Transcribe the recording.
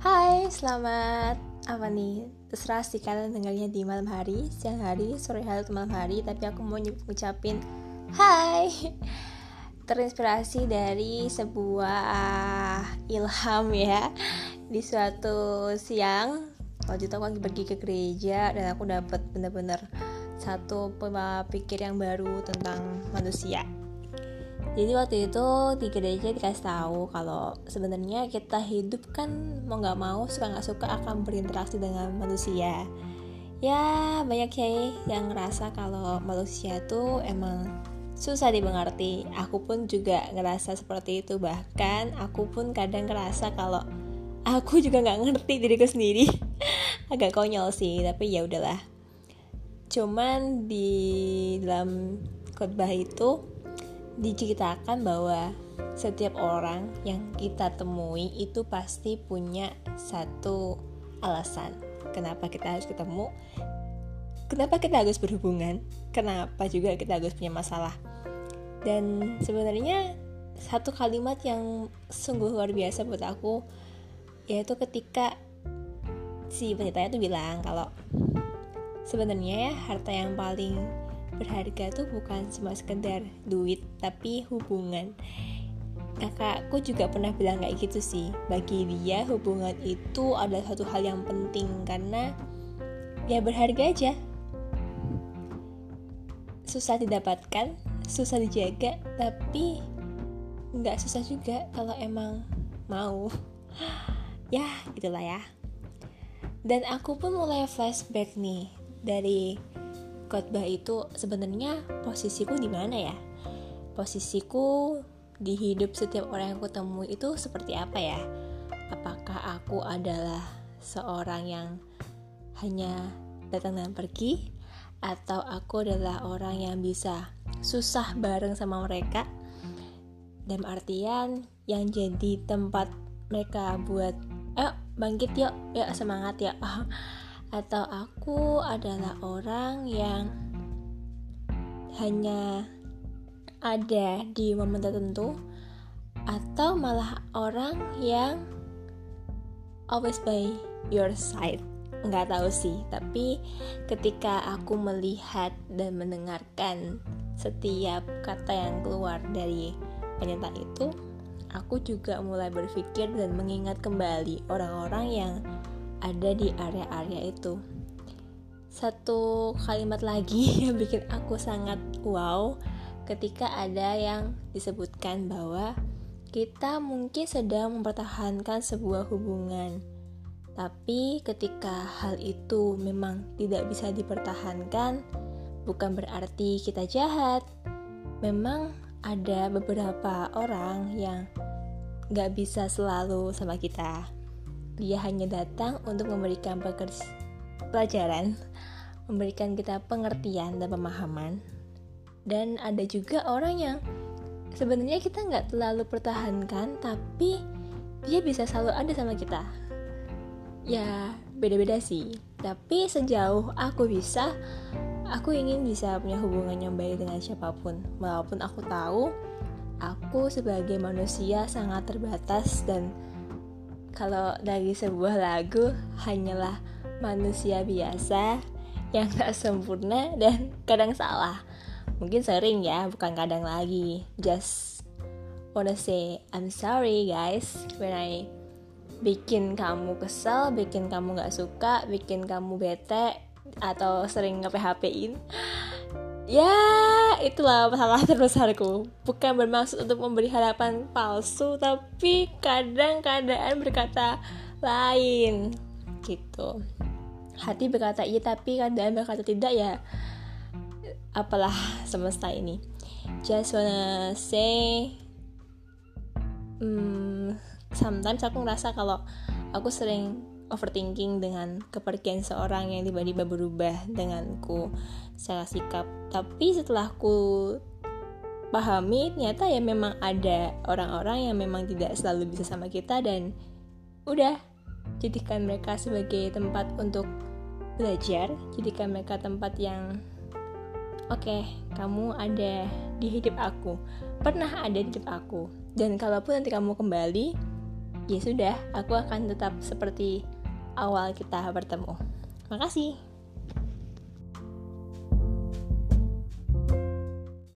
Hai, selamat apa nih? Terserah sih kalian dengarnya di malam hari, siang hari, sore hari atau malam hari, tapi aku mau ngucapin hai. Terinspirasi dari sebuah ilham ya di suatu siang waktu itu aku lagi pergi ke gereja dan aku dapat bener-bener satu pola pikir yang baru tentang manusia jadi waktu itu di gereja dikasih tahu kalau sebenarnya kita hidup kan mau nggak mau suka nggak suka akan berinteraksi dengan manusia. Ya banyak ya yang ngerasa kalau manusia itu emang susah dimengerti. Aku pun juga ngerasa seperti itu. Bahkan aku pun kadang ngerasa kalau aku juga nggak ngerti diriku sendiri. Agak konyol sih tapi ya udahlah. Cuman di dalam khotbah itu diceritakan bahwa setiap orang yang kita temui itu pasti punya satu alasan kenapa kita harus ketemu kenapa kita harus berhubungan kenapa juga kita harus punya masalah. Dan sebenarnya satu kalimat yang sungguh luar biasa buat aku yaitu ketika si penceritanya tuh bilang kalau sebenarnya ya harta yang paling berharga tuh bukan cuma sekedar duit tapi hubungan. Kakakku juga pernah bilang kayak gitu sih bagi dia hubungan itu adalah satu hal yang penting karena ya berharga aja. Susah didapatkan susah dijaga tapi nggak susah juga kalau emang mau. Ya gitulah ya. Dan aku pun mulai flashback nih dari khotbah itu sebenarnya posisiku di mana ya? Posisiku di hidup setiap orang yang aku temui itu seperti apa ya? Apakah aku adalah seorang yang hanya datang dan pergi atau aku adalah orang yang bisa susah bareng sama mereka? Dalam artian yang jadi tempat mereka buat eh bangkit yuk, yuk semangat ya. atau aku adalah orang yang hanya ada di momen tertentu atau malah orang yang always by your side. Nggak tahu sih tapi ketika aku melihat dan mendengarkan setiap kata yang keluar dari penyataan itu aku juga mulai berpikir dan mengingat kembali orang-orang yang ada di area-area itu. Satu kalimat lagi yang bikin aku sangat wow ketika ada yang disebutkan bahwa kita mungkin sedang mempertahankan sebuah hubungan. Tapi ketika hal itu memang tidak bisa dipertahankan, bukan berarti kita jahat. Memang ada beberapa orang yang gak bisa selalu sama kita dia hanya datang untuk memberikan pelajaran, memberikan kita pengertian dan pemahaman. Dan ada juga orang yang sebenarnya kita nggak terlalu pertahankan, tapi dia bisa selalu ada sama kita. Ya, beda-beda sih. Tapi sejauh aku bisa, aku ingin bisa punya hubungan yang baik dengan siapa pun. Walaupun aku tahu aku sebagai manusia sangat terbatas dan kalau dari sebuah lagu hanyalah manusia biasa yang gak sempurna dan kadang salah. Mungkin sering ya bukan kadang lagi. Just wanna say I'm sorry guys. When I bikin kamu kesel, bikin kamu gak suka, bikin kamu bete atau sering nge-PHP-in ya itulah masalah terbesarku. Bukan bermaksud untuk memberi harapan palsu tapi kadang keadaan berkata lain. Gitu. Hati berkata iya tapi keadaan berkata tidak ya apalah semesta ini. Just wanna say hmm, sometimes aku ngerasa kalau aku sering overthinking dengan kepergian seorang yang tiba-tiba berubah denganku. Secara sikap. Tapi setelah ku pahami ternyata ya memang ada orang-orang yang memang tidak selalu bisa sama kita dan udah jadikan mereka sebagai tempat untuk belajar jadikan mereka tempat yang oke okay, kamu ada di hidup aku pernah ada di hidup aku. Dan kalaupun nanti kamu kembali ya sudah aku akan tetap seperti awal kita bertemu. Makasih